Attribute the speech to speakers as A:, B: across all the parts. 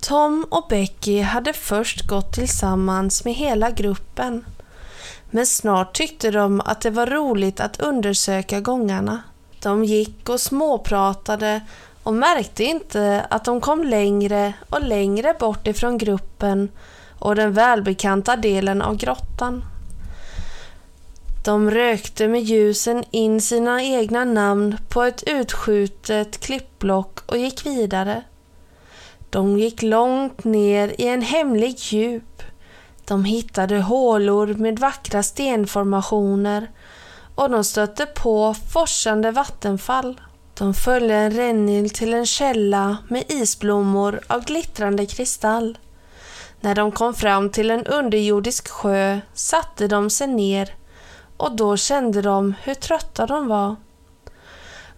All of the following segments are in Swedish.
A: Tom och Becky hade först gått tillsammans med hela gruppen. Men snart tyckte de att det var roligt att undersöka gångarna. De gick och småpratade och märkte inte att de kom längre och längre bort ifrån gruppen och den välbekanta delen av grottan. De rökte med ljusen in sina egna namn på ett utskjutet klippblock och gick vidare. De gick långt ner i en hemlig djup. De hittade hålor med vackra stenformationer och de stötte på forsande vattenfall. De följde en rännil till en källa med isblommor av glittrande kristall. När de kom fram till en underjordisk sjö satte de sig ner och då kände de hur trötta de var.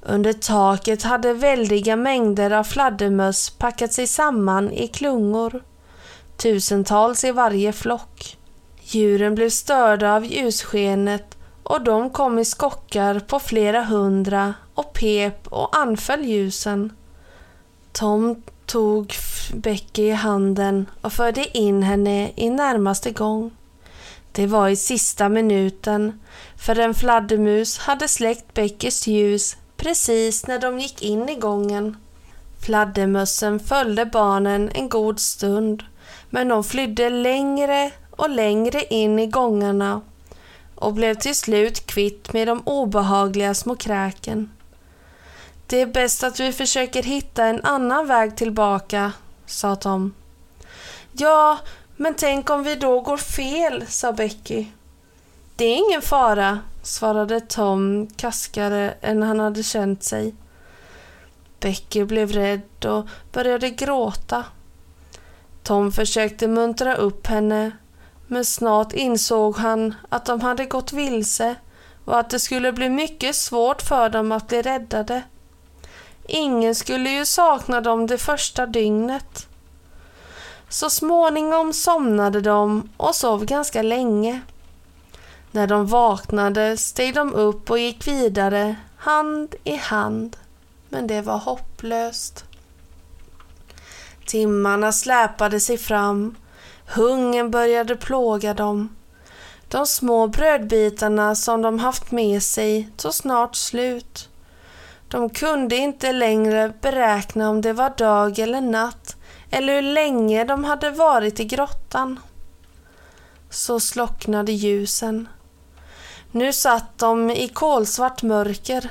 A: Under taket hade väldiga mängder av fladdermöss packat sig samman i klungor. Tusentals i varje flock. Djuren blev störda av ljusskenet och de kom i skockar på flera hundra och pep och anföll ljusen. Tom tog Becky i handen och förde in henne i närmaste gång. Det var i sista minuten, för en fladdermus hade släckt Beckys ljus precis när de gick in i gången. Fladdermössen följde barnen en god stund, men de flydde längre och längre in i gångarna och blev till slut kvitt med de obehagliga små kräken. Det är bäst att vi försöker hitta en annan väg tillbaka, sa Tom. Ja, men tänk om vi då går fel, sa Becky. Det är ingen fara, svarade Tom kaskare än han hade känt sig. Becky blev rädd och började gråta. Tom försökte muntra upp henne, men snart insåg han att de hade gått vilse och att det skulle bli mycket svårt för dem att bli räddade. Ingen skulle ju sakna dem det första dygnet. Så småningom somnade de och sov ganska länge. När de vaknade steg de upp och gick vidare hand i hand. Men det var hopplöst. Timmarna släpade sig fram. Hungern började plåga dem. De små brödbitarna som de haft med sig tog snart slut. De kunde inte längre beräkna om det var dag eller natt eller hur länge de hade varit i grottan. Så slocknade ljusen. Nu satt de i kolsvart mörker.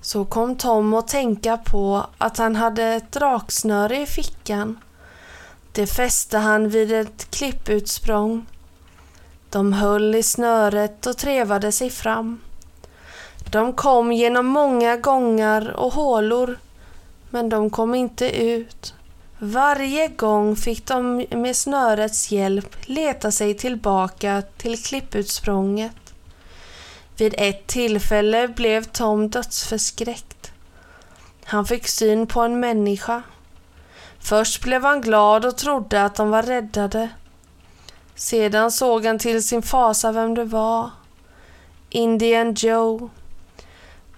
A: Så kom Tom att tänka på att han hade ett draksnöre i fickan. Det fäste han vid ett klipputsprång. De höll i snöret och trevade sig fram. De kom genom många gångar och hålor, men de kom inte ut. Varje gång fick de med snörets hjälp leta sig tillbaka till klipputsprånget. Vid ett tillfälle blev Tom dödsförskräckt. Han fick syn på en människa. Först blev han glad och trodde att de var räddade. Sedan såg han till sin fasa vem det var. Indian Joe.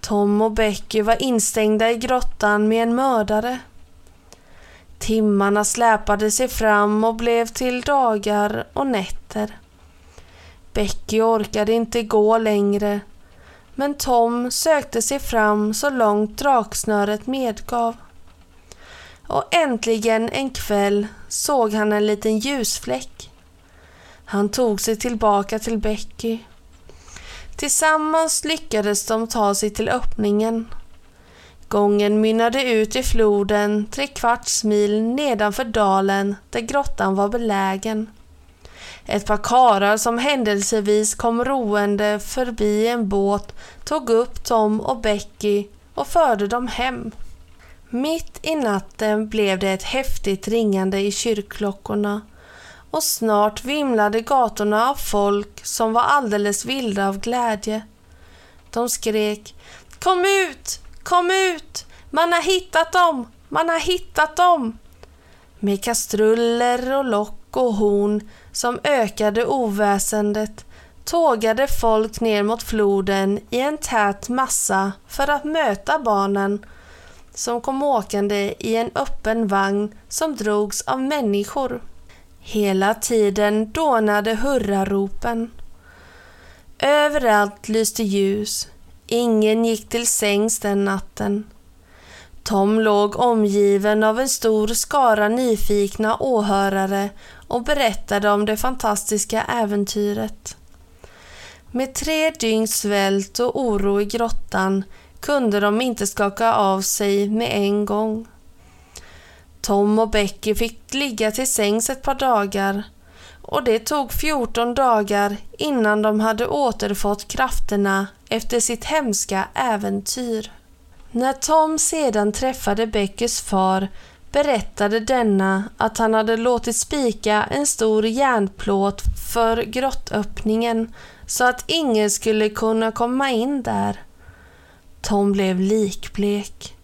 A: Tom och Becky var instängda i grottan med en mördare. Timmarna släpade sig fram och blev till dagar och nätter. Becky orkade inte gå längre, men Tom sökte sig fram så långt draksnöret medgav. Och äntligen en kväll såg han en liten ljusfläck. Han tog sig tillbaka till Becky. Tillsammans lyckades de ta sig till öppningen. Gången mynnade ut i floden tre kvarts mil nedanför dalen där grottan var belägen. Ett par karar som händelsevis kom roende förbi en båt tog upp Tom och Becky och förde dem hem. Mitt i natten blev det ett häftigt ringande i kyrkklockorna och snart vimlade gatorna av folk som var alldeles vilda av glädje. De skrek Kom ut! Kom ut! Man har hittat dem! Man har hittat dem! Med kastruller och lock och horn som ökade oväsendet tågade folk ner mot floden i en tät massa för att möta barnen som kom åkande i en öppen vagn som drogs av människor. Hela tiden dånade hurraropen. Överallt lyste ljus. Ingen gick till sängs den natten. Tom låg omgiven av en stor skara nyfikna åhörare och berättade om det fantastiska äventyret. Med tre dygns svält och oro i grottan kunde de inte skaka av sig med en gång. Tom och Becky fick ligga till sängs ett par dagar och det tog 14 dagar innan de hade återfått krafterna efter sitt hemska äventyr. När Tom sedan träffade Beckys far berättade denna att han hade låtit spika en stor järnplåt för grottöppningen så att ingen skulle kunna komma in där. Tom blev likblek.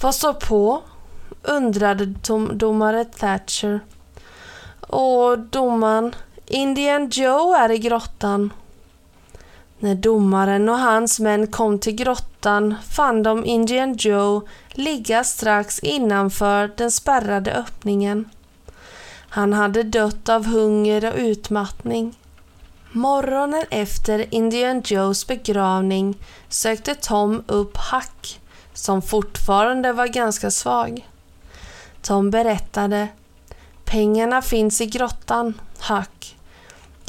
A: Vad står på? undrade domare Thatcher. Och domaren, Indian Joe är i grottan. När domaren och hans män kom till grottan fann de Indian Joe ligga strax innanför den spärrade öppningen. Han hade dött av hunger och utmattning. Morgonen efter Indian Joes begravning sökte Tom upp Huck, som fortfarande var ganska svag. Tom berättade Pengarna finns i grottan, Huck.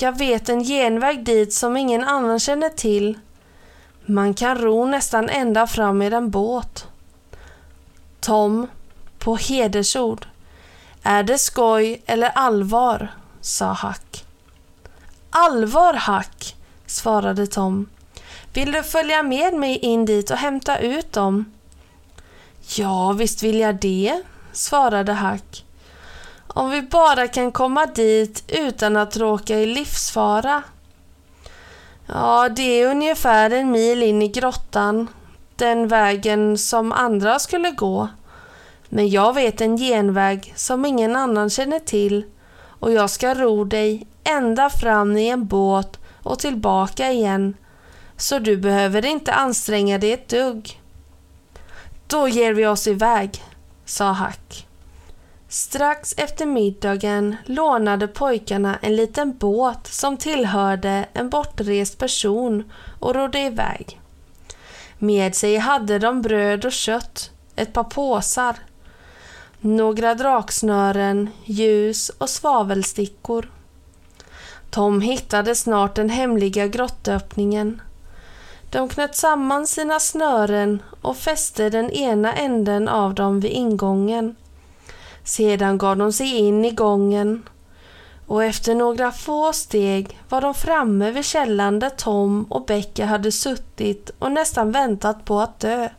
A: Jag vet en genväg dit som ingen annan känner till. Man kan ro nästan ända fram med en båt. Tom, på hedersord. Är det skoj eller allvar? sa Hack. Allvar, Hack”, svarade Tom. Vill du följa med mig in dit och hämta ut dem? Ja, visst vill jag det, svarade Hack. Om vi bara kan komma dit utan att råka i livsfara. Ja, det är ungefär en mil in i grottan, den vägen som andra skulle gå. Men jag vet en genväg som ingen annan känner till och jag ska ro dig ända fram i en båt och tillbaka igen. Så du behöver inte anstränga dig ett dugg. Då ger vi oss iväg, sa Hack. Strax efter middagen lånade pojkarna en liten båt som tillhörde en bortrest person och rodde iväg. Med sig hade de bröd och kött, ett par påsar, några draksnören, ljus och svavelstickor. Tom hittade snart den hemliga grottöppningen. De knöt samman sina snören och fäste den ena änden av dem vid ingången. Sedan gav de sig in i gången och efter några få steg var de framme vid källan där Tom och Becka hade suttit och nästan väntat på att dö.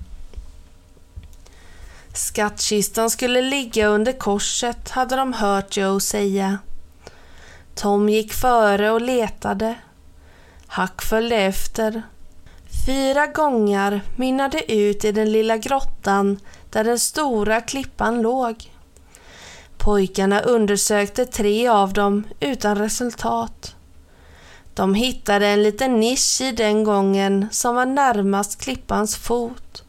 A: Skattkistan skulle ligga under korset hade de hört Joe säga. Tom gick före och letade. Hack följde efter. Fyra gånger mynnade ut i den lilla grottan där den stora klippan låg. Pojkarna undersökte tre av dem utan resultat. De hittade en liten nisch i den gången som var närmast klippans fot.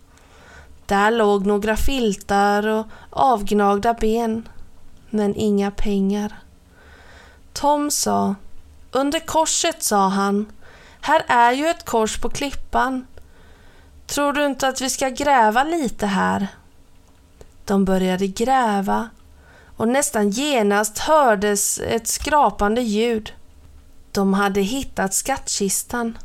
A: Där låg några filtar och avgnagda ben, men inga pengar. Tom sa, under korset sa han, här är ju ett kors på klippan. Tror du inte att vi ska gräva lite här? De började gräva och nästan genast hördes ett skrapande ljud. De hade hittat skattkistan.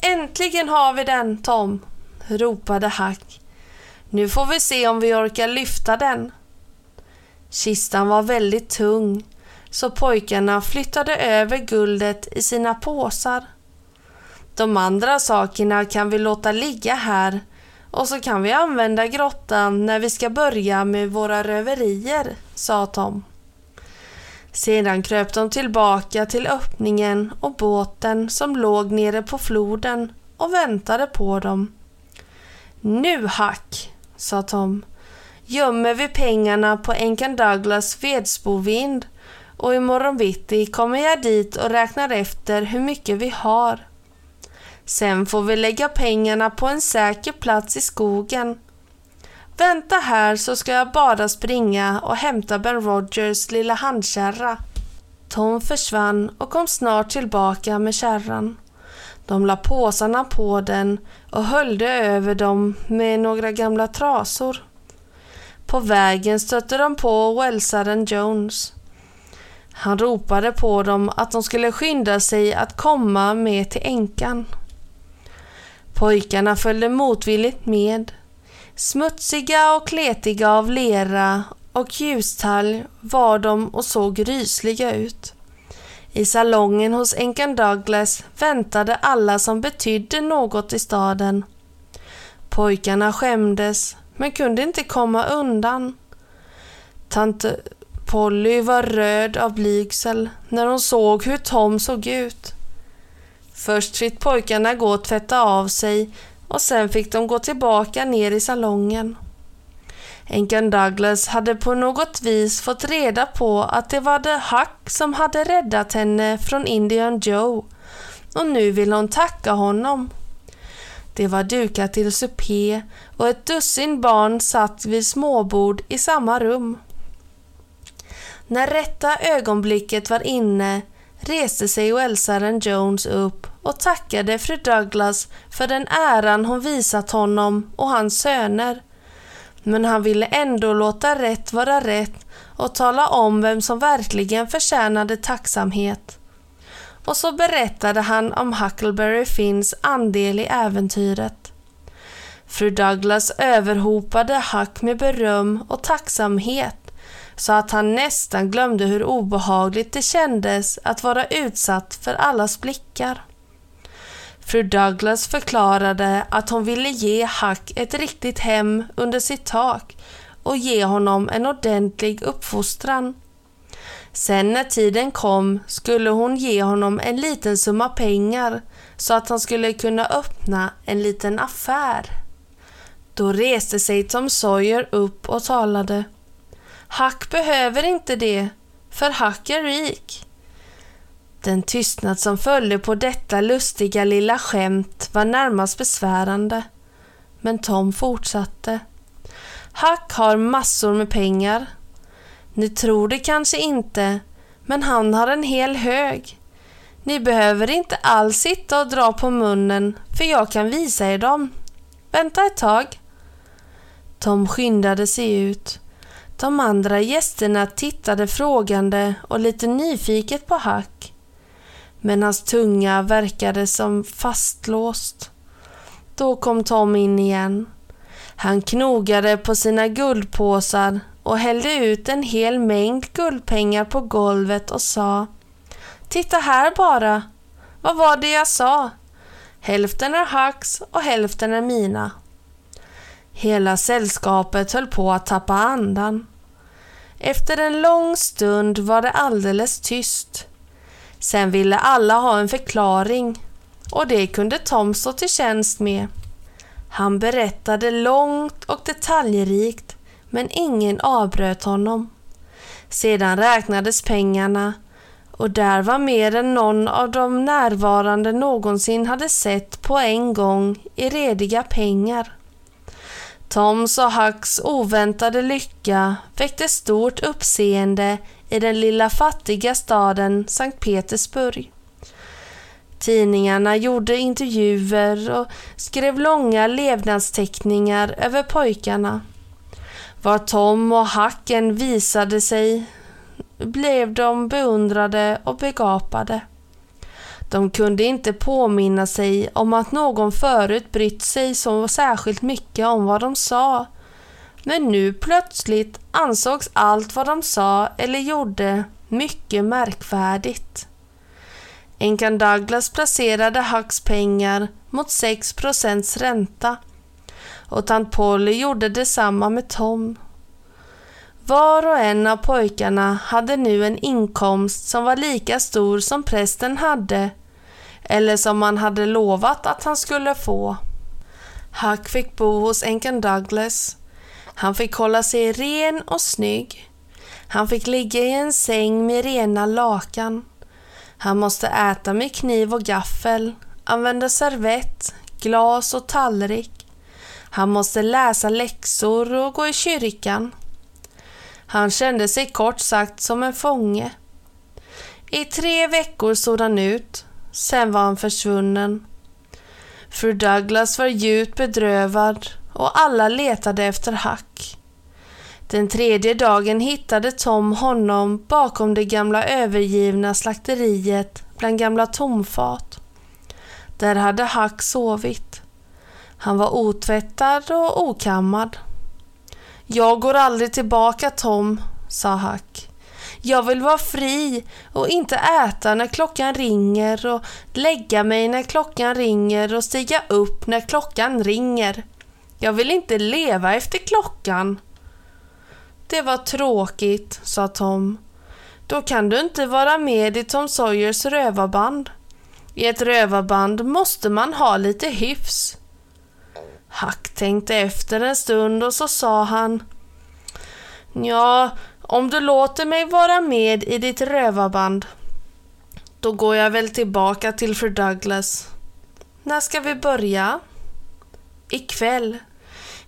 A: Äntligen har vi den, Tom, ropade Hack. Nu får vi se om vi orkar lyfta den. Kistan var väldigt tung så pojkarna flyttade över guldet i sina påsar. De andra sakerna kan vi låta ligga här och så kan vi använda grottan när vi ska börja med våra röverier, sa Tom. Sedan kröp de tillbaka till öppningen och båten som låg nere på floden och väntade på dem. Nu Hack, sa Tom, gömmer vi pengarna på änkan Douglas vedsbovind och imorgon bitti kommer jag dit och räknar efter hur mycket vi har. Sen får vi lägga pengarna på en säker plats i skogen. Vänta här så ska jag bara springa och hämta Ben Rogers lilla handkärra. Tom försvann och kom snart tillbaka med kärran. De la påsarna på den och höljde över dem med några gamla trasor. På vägen stötte de på Wellsaren Jones. Han ropade på dem att de skulle skynda sig att komma med till änkan. Pojkarna följde motvilligt med. Smutsiga och kletiga av lera och ljustalg var de och såg rysliga ut. I salongen hos änkan Douglas väntade alla som betydde något i staden. Pojkarna skämdes men kunde inte komma undan. Tant Polly var röd av blygsel när hon såg hur Tom såg ut. Först fick pojkarna gå och tvätta av sig och sen fick de gå tillbaka ner i salongen. Änkan Douglas hade på något vis fått reda på att det var The Huck som hade räddat henne från Indian Joe och nu ville hon tacka honom. Det var dukat till supé och ett dussin barn satt vid småbord i samma rum. När rätta ögonblicket var inne reste sig Welsaren Jones upp och tackade fru Douglas för den äran hon visat honom och hans söner. Men han ville ändå låta rätt vara rätt och tala om vem som verkligen förtjänade tacksamhet. Och så berättade han om Huckleberry Finns andel i äventyret. Fru Douglas överhopade Huck med beröm och tacksamhet så att han nästan glömde hur obehagligt det kändes att vara utsatt för allas blickar. Fru Douglas förklarade att hon ville ge Hack ett riktigt hem under sitt tak och ge honom en ordentlig uppfostran. Sen när tiden kom skulle hon ge honom en liten summa pengar så att han skulle kunna öppna en liten affär. Då reste sig Tom Sawyer upp och talade. Hack behöver inte det, för Hack är rik. Den tystnad som följde på detta lustiga lilla skämt var närmast besvärande. Men Tom fortsatte. Hack har massor med pengar. Ni tror det kanske inte, men han har en hel hög. Ni behöver inte alls sitta och dra på munnen, för jag kan visa er dem. Vänta ett tag. Tom skyndade sig ut. De andra gästerna tittade frågande och lite nyfiket på Huck. Men hans tunga verkade som fastlåst. Då kom Tom in igen. Han knogade på sina guldpåsar och hällde ut en hel mängd guldpengar på golvet och sa Titta här bara! Vad var det jag sa? Hälften är Hucks och hälften är mina. Hela sällskapet höll på att tappa andan. Efter en lång stund var det alldeles tyst. Sen ville alla ha en förklaring och det kunde Tom stå till tjänst med. Han berättade långt och detaljrikt men ingen avbröt honom. Sedan räknades pengarna och där var mer än någon av de närvarande någonsin hade sett på en gång i rediga pengar. Toms och Hucks oväntade lycka väckte stort uppseende i den lilla fattiga staden Sankt Petersburg. Tidningarna gjorde intervjuer och skrev långa levnadsteckningar över pojkarna. Var Tom och Hacken visade sig blev de beundrade och begapade. De kunde inte påminna sig om att någon förut brytt sig så särskilt mycket om vad de sa. Men nu plötsligt ansågs allt vad de sa eller gjorde mycket märkvärdigt. Enkan Douglas placerade Hucks pengar mot 6 procents ränta och tant Polly gjorde detsamma med Tom. Var och en av pojkarna hade nu en inkomst som var lika stor som prästen hade, eller som han hade lovat att han skulle få. Huck fick bo hos änkan Douglas. Han fick hålla sig ren och snygg. Han fick ligga i en säng med rena lakan. Han måste äta med kniv och gaffel, använda servett, glas och tallrik. Han måste läsa läxor och gå i kyrkan. Han kände sig kort sagt som en fånge. I tre veckor såg han ut, sen var han försvunnen. Fru Douglas var djupt bedrövad och alla letade efter Hack. Den tredje dagen hittade Tom honom bakom det gamla övergivna slakteriet bland gamla tomfat. Där hade Hack sovit. Han var otvättad och okammad. Jag går aldrig tillbaka Tom, sa Hack. Jag vill vara fri och inte äta när klockan ringer och lägga mig när klockan ringer och stiga upp när klockan ringer. Jag vill inte leva efter klockan. Det var tråkigt, sa Tom. Då kan du inte vara med i Tom Sawyers rövarband. I ett rövarband måste man ha lite hyfs. Hack tänkte efter en stund och så sa han Ja, om du låter mig vara med i ditt rövarband då går jag väl tillbaka till fru Douglas. När ska vi börja? Ikväll.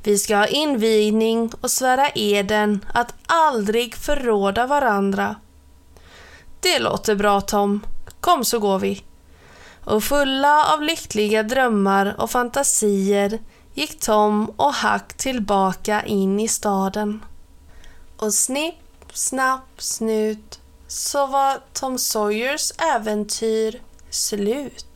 A: Vi ska ha invigning och svära eden att aldrig förråda varandra. Det låter bra Tom. Kom så går vi. Och fulla av lyckliga drömmar och fantasier gick Tom och Hack tillbaka in i staden. Och snipp, snapp, snut så var Tom Sawyers äventyr slut.